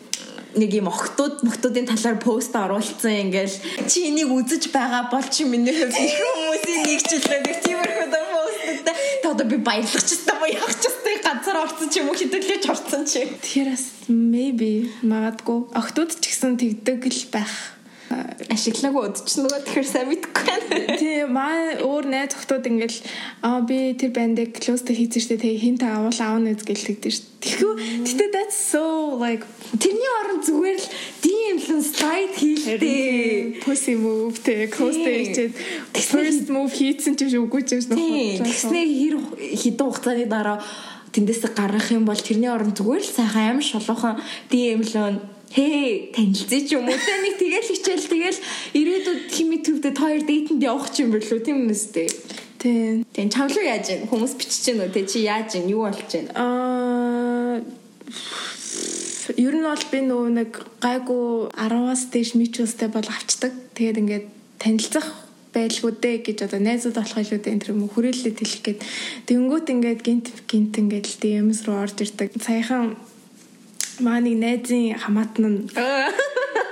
нэг юм охтууд мохтуудын талаар пост оруулсан ингээл чи энийг үзэж байгаа бол чи миний их [laughs] хүмүүсийн нэгчлээ нэг тиймэрхүү дөө посттай та одоо би баярлах ч гэсэн боо явах ч гэсэн ганцаар орсон ч юм уу хэдүүлж орсон чи Тэгэхээр maybe магадгүй охтууд ч гэсэн тэгдэг л байх. Ашиглаагүй удаж нөгөө тэгэхээр сайн мэдгүй байна. Тийм маа өөр найз охтууд ингээл аа би тэр бандыг close хийсэн штэ тэгээ хин та авал аавна гэж гэлтэгдэж штэ. Тэгэхүү гэтээ that's so like Тэрний оронд зүгээр л DM-лэн slide хийлээ. pussy move тэгээ close Тийм. хийчихэд first move хийсэн ч үгүй ч юм Тийм. Тэгснээ хэр хідэн хугацааны дараа тэндээс гарах юм бол тэрний оронд зүгээр л сайхан аим шолоохон DM-лэн Хээ танилцъя ч юм уу те нэг тэгэл хичээл тэгэл ирээдүйд хими төвдөд хоёр дейтэнд явах ч юм бэлүү тийм үстэй. Тийм. Тийм чамлуу яаж вэ? Хүмүүс бичиж гэнэ үү те чи яаж вэ? Юу болж байна? Аа ер нь бол би нөгөө нэг гайгүй 10-аас дээш мичустэй бол авчдаг. Тэгээд ингээд танилцах байлгүй дээ гэж одоо найзууд болох илүү дээ тэр юм хүрээлэлд хэлэх гээд тэнгүүт ингээд гинт гинт ингээд л DMs руу орж ирдэг. Саяхан маа нэг найзын хамаатан нь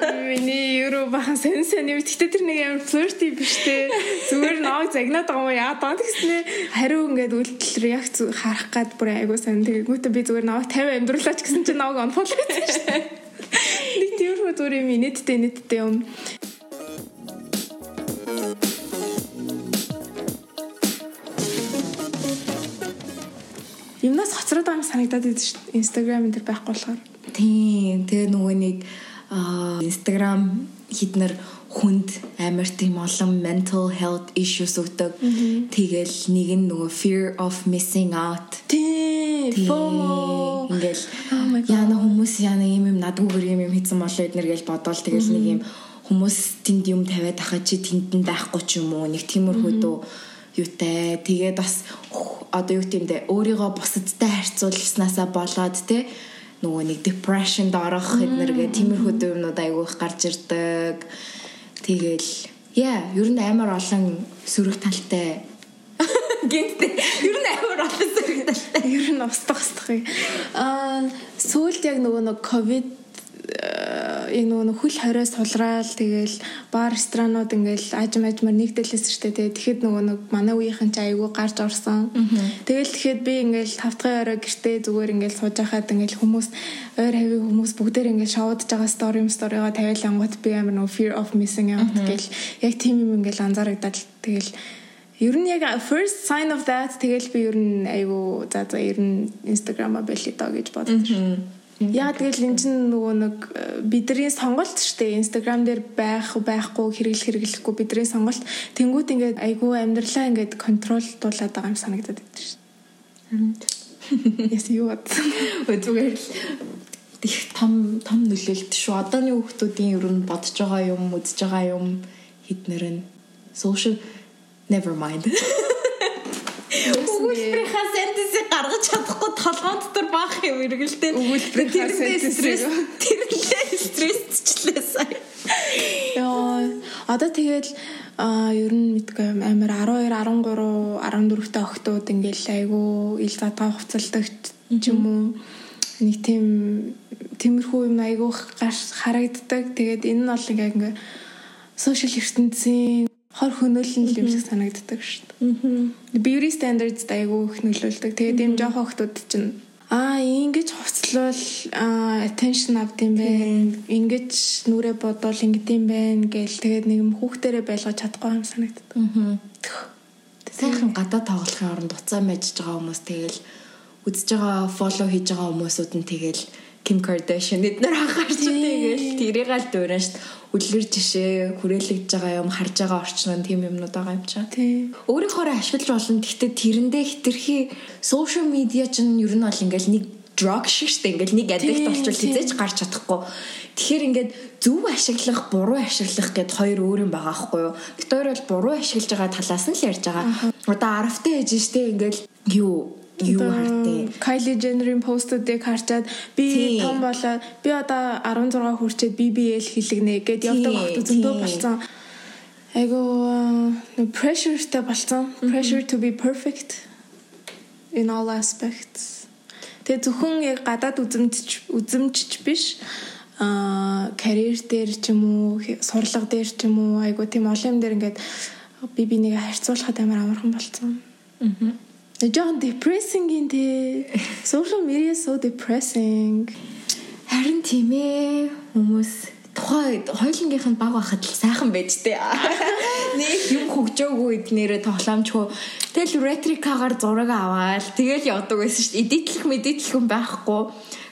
Миний евро бахан сэн сэн юм. Гэтэ тэр нэг амар flirty биш те. Зүгээр нэг загнаад байгаа юм яа даа гэснээр хариу ингээд үйлдэл реакц харах гад бүр айгуу сан. Тэгээгүүтээ би зүгээр наваа 50 амьдруулаач гэсэн чинь unfollow хийсэн шүү дээ. Нэг тиймэрхүү зүгээр юм нийтдээ нийтдээ юм. Юмнаас хоцроод байгаа юм санагдаад идэв шүү дээ. Instagram төр байхгүй болохоор. Тийм. Тэгээ нөгөө нэг Instagram хіднэр хүнд амар тийм олон mental health issues өгдөг. Тэгэл нэг нь нөгөө fear of missing out. Тийм. FOMO. Ингээл Oh яна хүмүүс яна юм юм надгүйгээр юм юм хийсэн болоо эднэр гэж бодоол тэгэл нэг юм хүмүүс тэнд юм тавиад ахаа чи тэнд нь байхгүй ч юм уу нэг тиймэрхүү дөө юутай тэгээд бас одоо юу гэмдэ өөрийгөө бусадтай харьцуулснаасаа болоод те нөгөө нэг depressionд орох эднэргээ тиймэрхүү юмнууд айгүй их гарч ирдэг. Тэгэл яа ер нь амар олон сөрөг талтай. [laughs] Гинтээ. Ер нь амар олон сөрөг талтай. Ер нь устдах устдах. Аа сүүлд яг нөгөө нэг ковид яг нөгөө хөл хориос сулраал тэгэл бар ресторанууд ингээл ажим ажмаар нэгдэлээс штэ тэгээ тэгэхэд нөгөө нэг манай үеийнхэн ч айгүй гарч орсон. Тэгэл тэгэхэд би ингээл тавтгын орой гэртээ зүгээр ингээл сууж байхад ингээл хүмүүс ойр хавийн хүмүүс бүгдээр ингээл шоудж байгаа стори сторигоо тавиалангууд би амар нөгөө fear of missing out гэл яг тийм юм ингээл анзаарагдаад тэгэл Ер нь яг first sign of that тэгэл би ер нь айгу за за ер нь Instagram-а байли доо гэж шүү. Яа тэгэл эн чинь нөгөө нэг э, бидний сонголт шүү дээ. Instagram дээр байх байхгүй хэрэглэх хэрэглэхгүй бидний сонголт. Тэнгүүт ингээд айгу амьдралаа ингээд контролдуулаад байгаа юм санагдаад байдаг шүү. Яс юу бод. Өө зүгээр л их том том нөлөөлт шүү. Одооны хүүхдүүдийн ер нь бодож байгаа юм, үзэж байгаа юм хіднэр нь social never mind. Өгүүлбэрийнхаа сентенсийг гаргаж чадахгүй толгоон дотор баах юм эргэлтэй. Өгүүлбэрийнхаа сентенсийг. тэрнээ стрессчлээ сая. Яа одоо тэгэл а ер нь мэдгүй амар 12 13 14 та охтууд ингээл айгу ил задгаа хувцалдаг ч юм уу нэг тийм тиймэрхүү юм айгу гарч харагддаг тэгээд энэ нь бол ингээ ингээ сошиал ертөнцийн хор хөнөөлөл юм шиг санагддаг шүү дээ. Beauty standards айгу их нөлөөлдөг. Тэгээд ийм жоохон охтууд чинь Аа ингэж хувцлал attention авд юм байна. Ингэж нүрэ бодвол ингэд юм байна гэл тэгээд нэг юм хүүхдэрээ байлгаж чадахгүй юм санагддаг. Сайхан гадаа тоглохын оронд уцаа мэжж байгаа хүмүүс тэгэл үзэж байгаа фоллоу хийж байгаа хүмүүсүүд нь тэгэл Kim Kardashian эднэр анхаарч тэгэл тэрийг аль дуурай дээ. Үлгэр жишээ хүрээлэгдэж байгаа юм харж байгаа орчин нь тийм юмнууд байгаа юм чаа. Тий. Өөрийнхөө ашиглаж болно. Гэхдээ тэрэндээ хитрхи social media чинь ер нь бол ингээл нэг drug шиг штэ ингээл нэг addict болчихвол хизээч гарч чадахгүй. Тэгэхээр ингээд зөв ашиглах, буруу ашиглах гэд хоёр өөр юм байгаа байхгүй юу? Виктори бол буруу ашиглаж байгаа талаас нь л ярьж байгаа. Одоо аравтай ээж штэ ингээл юу юу хартыг Kylie Jenner-ийн постуудыг харчаад би том болоод би одоо 16 хүрчээд BBL хэлэгнэ гэд явдаг хот зөндөө болцсон. Айгу pressureтэй болцсон. Pressure to be perfect in all aspects. Тэгээ зөвхөн яг гадаад үзэмж үзэмжч биш а карьер дээр ч юм уу сурлага дээр ч юм уу айгу тийм олон юм дээр ингээд би бинийг харьцуулахад амар амархан болцсон. Аа Жохон depressing юм тий. Social media so depressing. Харин тийм ээ хүмүүс тухай хоёулынгийнх нь баг байхад л сайхан байж тээ. [laughs] Нэг юм хөгжөөгүй эднэрээ тоглоомчгүй. Тэгэл ретрикагаар зураг аваад тэгэл явдаг байсан шүү дээ. Эдитлэх мэдитлэх юм байхгүй.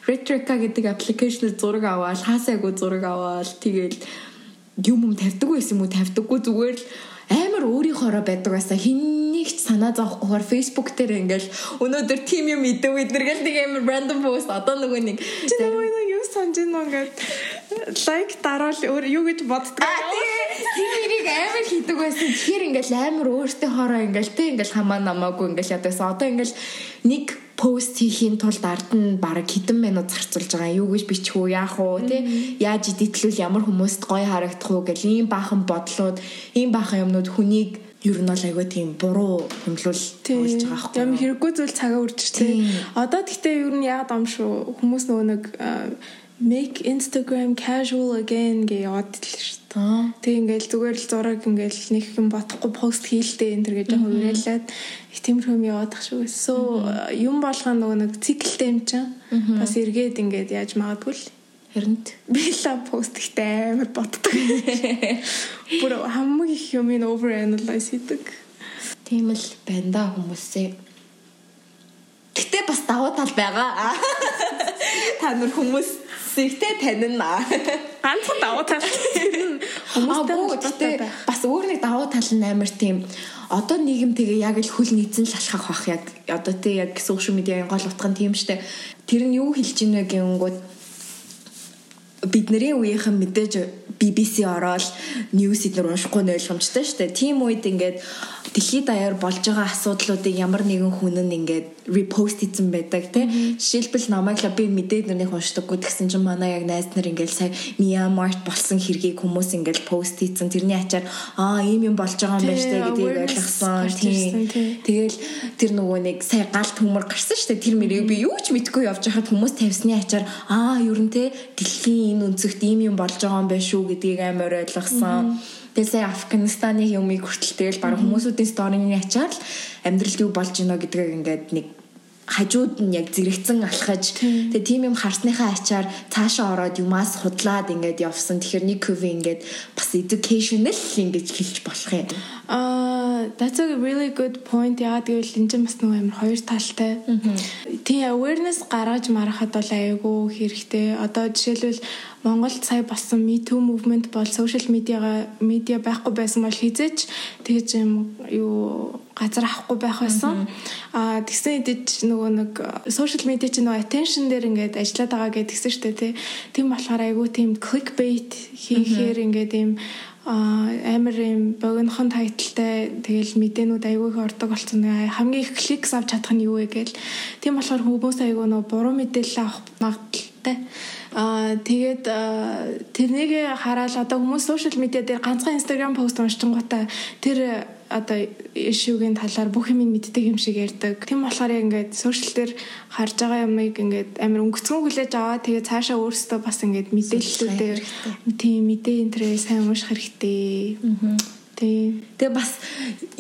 Retrika гэдэг аппликейшнээр зураг аваад хаасайгүй зураг аваад тэгэл юм юм тавьдаг байсан юм уу тавьдаггүй зүгээр л амар өөрийнхоороо байдаг байсан. Хиннийг ч санаа зовхгүйгээр Facebook дээр ингээл өнөөдөр тим юм идэв эднэргээл нэг амар random post одоо нөгөө нэг чи нөгөө юу санаж байна ингээд лайк дараал өөр юу гэж боддог. Тэрийг амар хийдэг байсан. Тэгэхээр ингээл амар өөртөө хоороо ингээл тэ ингээл хамаа намаагүй ингээл ядсан. Одоо ингээл нэг пост хийхийн тулд ард нь баг хэдэн минут зарцуулж байгаа юу гэж бичих үү яах уу тий яаж идэвхлүүл ямар хүмүүст гоё харагдах уу гэл? Ийм баахан бодлууд ийм баахан юмнууд хүнийг ер нь бол айгүй тийм буруу хөндлөл болж байгаа байхгүй юм хэрэггүй зүйл цагаа үржчихтэй одоо гэхдээ ер нь яагаад ам шүү хүмүүс нөгөө нэг make instagram casual again гэж яваад л шүү Тэг ингээл зүгээр л зураг ингээл нэг юм бодохгүй пост хийлдэ энэ төр гэж жоохон уриалаад их тиймэрхүү юм яваад тах шүү. So юм болгоо нөгөө нэг циклтэй юм чинь бас эргээд ингээд яаж магадгүй л Хэрэнд би ла пост ихтэй амар боддог. [laughs] Бүр хамгийн их юм ин over analyze хийдэг. Тийм л байна да хүмүүсээ. Гэтэ бас давуу тал байгаа. [laughs] Та нар хүмүүс Зэгтэй танина. Ганцхан давуу тал. Хүмүүстэй бас өөр нэг давуу тал нь амар тийм одоо нийгэм тэгээ яг л хөл нийцэн л алхах бах яг одоо тий яг сошиал медиагийн гол утга нь тийм штэ. Тэр нь юу хэлж ийнэ гэнгүүт бидний үеийнхэн мэдээж BBC ороод ньюс эднэр уншихгүй нь ойлгомжтой шүү дээ. Тийм үед ингээд дэлхийд даяар болж байгаа асуудлуудыг ямар нэгэн хүн нь ингээд репост хийсэн байдаг тий. Жишээлбэл намайг л би мэдээд нэрнийх уншдаггүй тэгсэн чинь манай яг найз нар ингээд сая Myanmar болсон хэргийг хүмүүс ингээд пост хийсэн. Тэрний ачаар аа ийм юм болж байгаа юм байна штэ гэдгийг ойлгосон. Тийм. Тэгэл тэр нөгөө нэг сая галт хөмөр гарсан штэ тэр мэрийг би юу ч мэдгүй явж байхад хүмүүс тавьсны ачаар аа ер нь те дэлхийн энэ өнцөгт ийм юм болж байгаа юм байна шүү гэдгийг амар ойлгосон. Тэсээ Афганистаны юмыг хүртэл тэгэл баг хүмүүсүүдийн сторины ачаар л амьдралд юу болж байна гэдгийг ингээд нэг хажууд нь яг зэрэгцэн алхаж тэгээ тийм юм харсныхаа ачаар цаашаа ороод юмас худлаад ингээд явсан. Тэгэхээр нэг кв ингээд бас educational ингэж хэлж болох юм. Аа that's a really good point. Яагаад гэвэл энэ чинь бас нэг амар хоёр талтай. Тийм awareness гаргаж марахад бол айгүй хэрэгтэй. Одоо жишээлбэл Монголд сая болсон Me Too movement бол social медиагаа медиа байхгүй байсан бол хизээч тэгэж юм юу газар авахгүй байх байсан. Аа тэгсэн хэдиж нөгөө нэг social media чинь нөгөө attention дээр ингээд ажиллаад байгаа гэж тэгсэн шүү дээ тий. Тийм болохоор айгүй тийм clickbait хийхээр ингээд ийм амар юм богинохон тайлтай тэгэл мэдээнүүд айгүй их ордог болсон. Хамгийн их кликс авч чадах нь юу вэ гээл. Тийм болохоор хүмүүс айгүй нөө буруу мэдээлэл авах магадaltaй. Аа тэгээд тэрнийг хараад одоо хүмүүс сошиал медиа дээр ганцхан инстаграм пост уншчихгоотаа тэр одоо ишүүгийн талаар бүх юм мэддэг юм шиг ярьдаг. Тийм болохоор ингээд сошиал дээр харж байгаа юмыг ингээд амар өнгөцгөн хүлээж аваа. Тэгээ цаашаа өөрсдөө бас ингээд мэдээллүүдээр тийм мэдээ энтрээ сайн унших хэрэгтэй. Аа. Тэгээ бас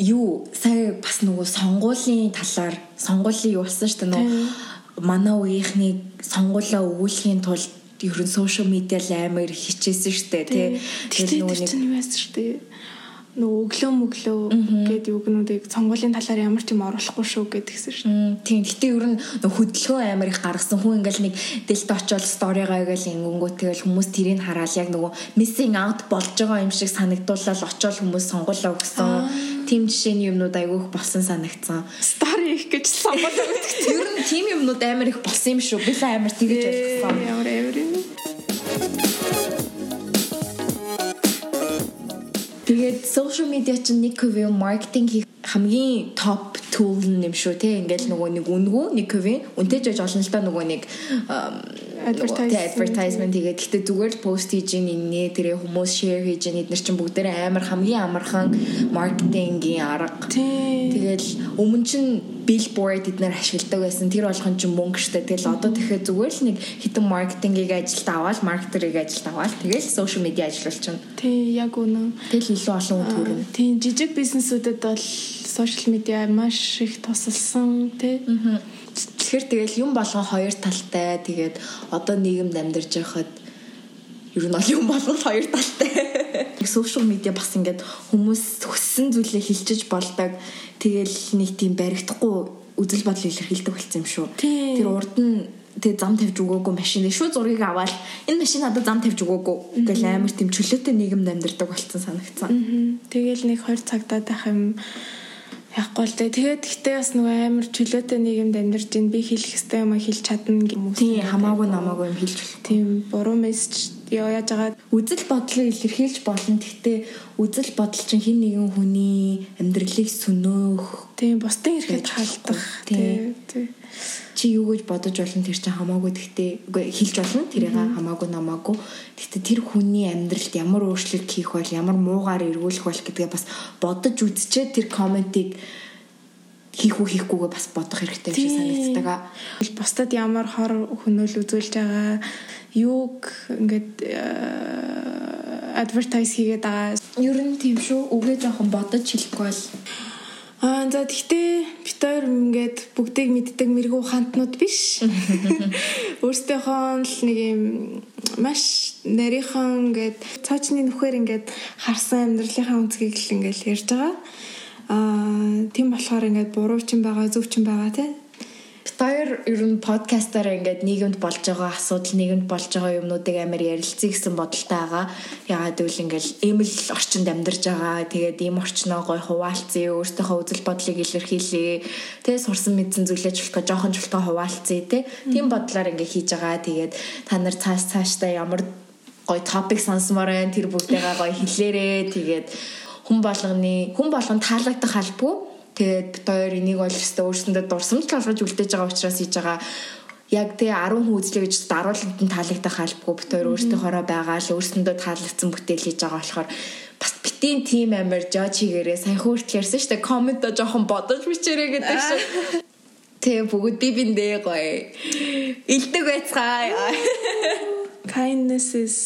юу сая бас нөгөө сонгуулийн талаар сонгуулийн юу болсон шүү дээ нөгөө манай үеийнхний сонгуулаа өгүүлэхийн тулд ерөн сошиал медиа л амар хичээсэн штэ тий. Тэгэхээр нөгөө нэг юм яасан штэ. Нөгөө өглөө мөглөө гэдэг югнуудыг сонгуулийн талаар ямар ч юм оруулахгүй шүү гэдгсэн шүү. Тийм. Гэтэ ер нь хөдөлгөөн амар их гаргасан хүн ингээл нэг дэлт очоод сторигоо ингээл ингэнгүүт тэгэл хүмүүс тэрийг хараад яг нөгөө missing out болж байгаа юм шиг санагдуулаад очоод хүмүүс сонгуулаа өгсөн. Тим жишээний юмнууд айгүйх болсон санагдсан. Story их гэж сонгуулаа өгсөн. Ер нь тим юмнууд амар их болсон юм шүү. Би л амар тэгэж ойлгосон. Ямар амар юм. Тэгээд social media чинь нэг хувийн маркетинг хийх хамгийн топ tool юм шүү те ингээл нөгөө нэг үнгүү нэг хувийн үнтэй жож олон л та нөгөө нэг advertisement. Тэгээд гэтээ зүгээр л пост хийж инээ тэрэ хүмүүс share хийж ин эдгээр чинь бүгдээрээ амар хамгийн амархан маркетингийн арга. Тэгэл өмнө чинь billboard эднэр ашигладаг байсан. Тэр болгон чинь мөнгө штэ. Тэгэл одоо тэгэхээр зүгээр л нэг хитэн маркетингийг ажилд аваад маркетерыг ажилд аваад тэгэл social media ажиллуулчихна тий яг үнэн. Тэгэл илүү олон хүн төрнө тий жижиг бизнесүүдэд бол social media маш их тусалсан тий Тэгэхээр тэгэл юм болгон хоёр талтай. Тэгээд одоо нийгэмд амьдарч байхад ер нь юм болгон хоёр талтай. Social media бас ингээд хүмүүс хүссэн зүйлээ хилчиж болдог. Тэгэл нэг тийм баригдахгүй үзэл бодол илэрхийлдэг болсон юм шүү. Тэр урд нь тэг зам тавьж өгөөгүй машин шүү зургийг аваад энэ машин надад зам тавьж өгөөгүй гэл амар тийм чөлөөтэй нийгэмд амьдардаг болсон санагдсан. Тэгэл нэг 20 цагтаа тах юм Яахгүй л дээ. Тэгээд гэхдээ бас нөгөө амар чөлөөтэй нийгэмд амьдарч ин би хэлэх хэстэй юм хэлж чадна гэмүү. Тийм хамаагүй намаагүй юм хэлж. Тийм буруу мессеж яаж агаад үзэл бодлыг илэрхийлж болно. Гэхдээ үзэл бодол чинь хэн нэгэн хүний амьдралыг сөнөөх. Тийм бусдын эрхэд халдах. Тийм. Чи юу гэж бодож болно тэр чинь хамаагүй гэхдээ үгүй хэлж болно тэрийг хамаагүй намаагүй. Гэхдээ тэр хүний амьдралд ямар өөрчлөлт хийх бол ямар муугаар эргүүлэх бол гэдгээ бас бодож үзчихээ тэр комментиг хийх үү хийхгүйгээ бас бодох хэрэгтэй шиг санагддаг. Бусдад ямар хор хөнөөл үзүүлж байгаа юуг ингээд адвертайз хийгээд байгаа. Ер нь тийм шүү. Үгээ жоохон бодож хэлэхгүй бол Аа за тэгтээ хоёр ингээд бүгдийг мэддэг мэрэгүү хантнууд биш. [laughs] Өөрсдийнхөө л нэг юм маш нарийнхан ингээд цаочны нүхээр ингээд харсан амьдралынхаа үнцгийг л ингээд ярьж байгаа. Аа тийм болохоор ингээд буруу ч юм байгаа, зөв ч юм байгаа тий хоёр ер нь подкастаар ингээд нийгэмд болж байгаа асуудал нийгэмд болж байгаа юмнуудыг амар ярилцъя гэсэн бодолтой байгаа. Яагаад гэвэл ингээд ийм л орчинд амьдарч байгаа. Тэгээд ийм орчноо гой хуваалцъя, өөртөөхөө үзэл бодлыг илэрхийлье. Тэгээ сурсан мэдсэн зүйлээ чултаа жоохон чултаа хуваалцъя те. Тийм бодлоор ингээд хийж байгаа. Тэгээд та нар цааш цаашдаа ямар гой топик сонсомоор байна. Тэр бүгдээгээ гой хэлээрээ. Тэгээд хүн болгоны хүн болгон таалагдах албагүй Тэгээд бид хоёр энийг бол өстө өөрсөндөө дурсамж болгож үлдээж байгаа учраас хийж байгаа яг тэгээ 10 хүн үзлээ гэж даруулт нь таалагдах албагүй бид хоёр өөрсдөө хороо байгаа л өөрсөндөө таалагдсан бүтээл хийж байгаа болохоор бас битийн тим амир жож хийгээрээ сайн хөөртл ярьсан шүү дээ комменто жоохон бодож бичээрэй гэдэг шиг Тэгээ бүгд би биндээ гоё. Илдэг байцгаая. Kindness is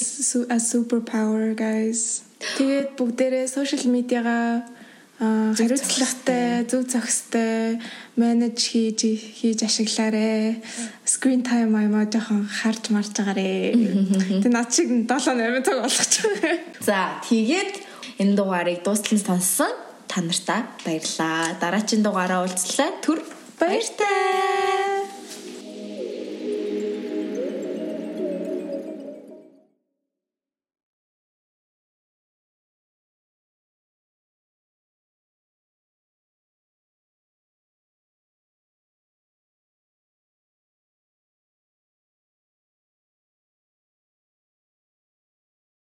a superpower guys. Тэгээд бүгдээрээ social медиагаа хариуцлагатай, зөв зохистой менеж хийж хийж ашиглаарэ. Screen time аймаа жоохон харж марж байгаарэ. Тэг над шиг 7 8 цаг болгочих. За, тэгээд энэ дугаарыг дуустал сонссон та нартаа баярлалаа. Дараагийн дугаараа уулзлаа. Түр баяртай.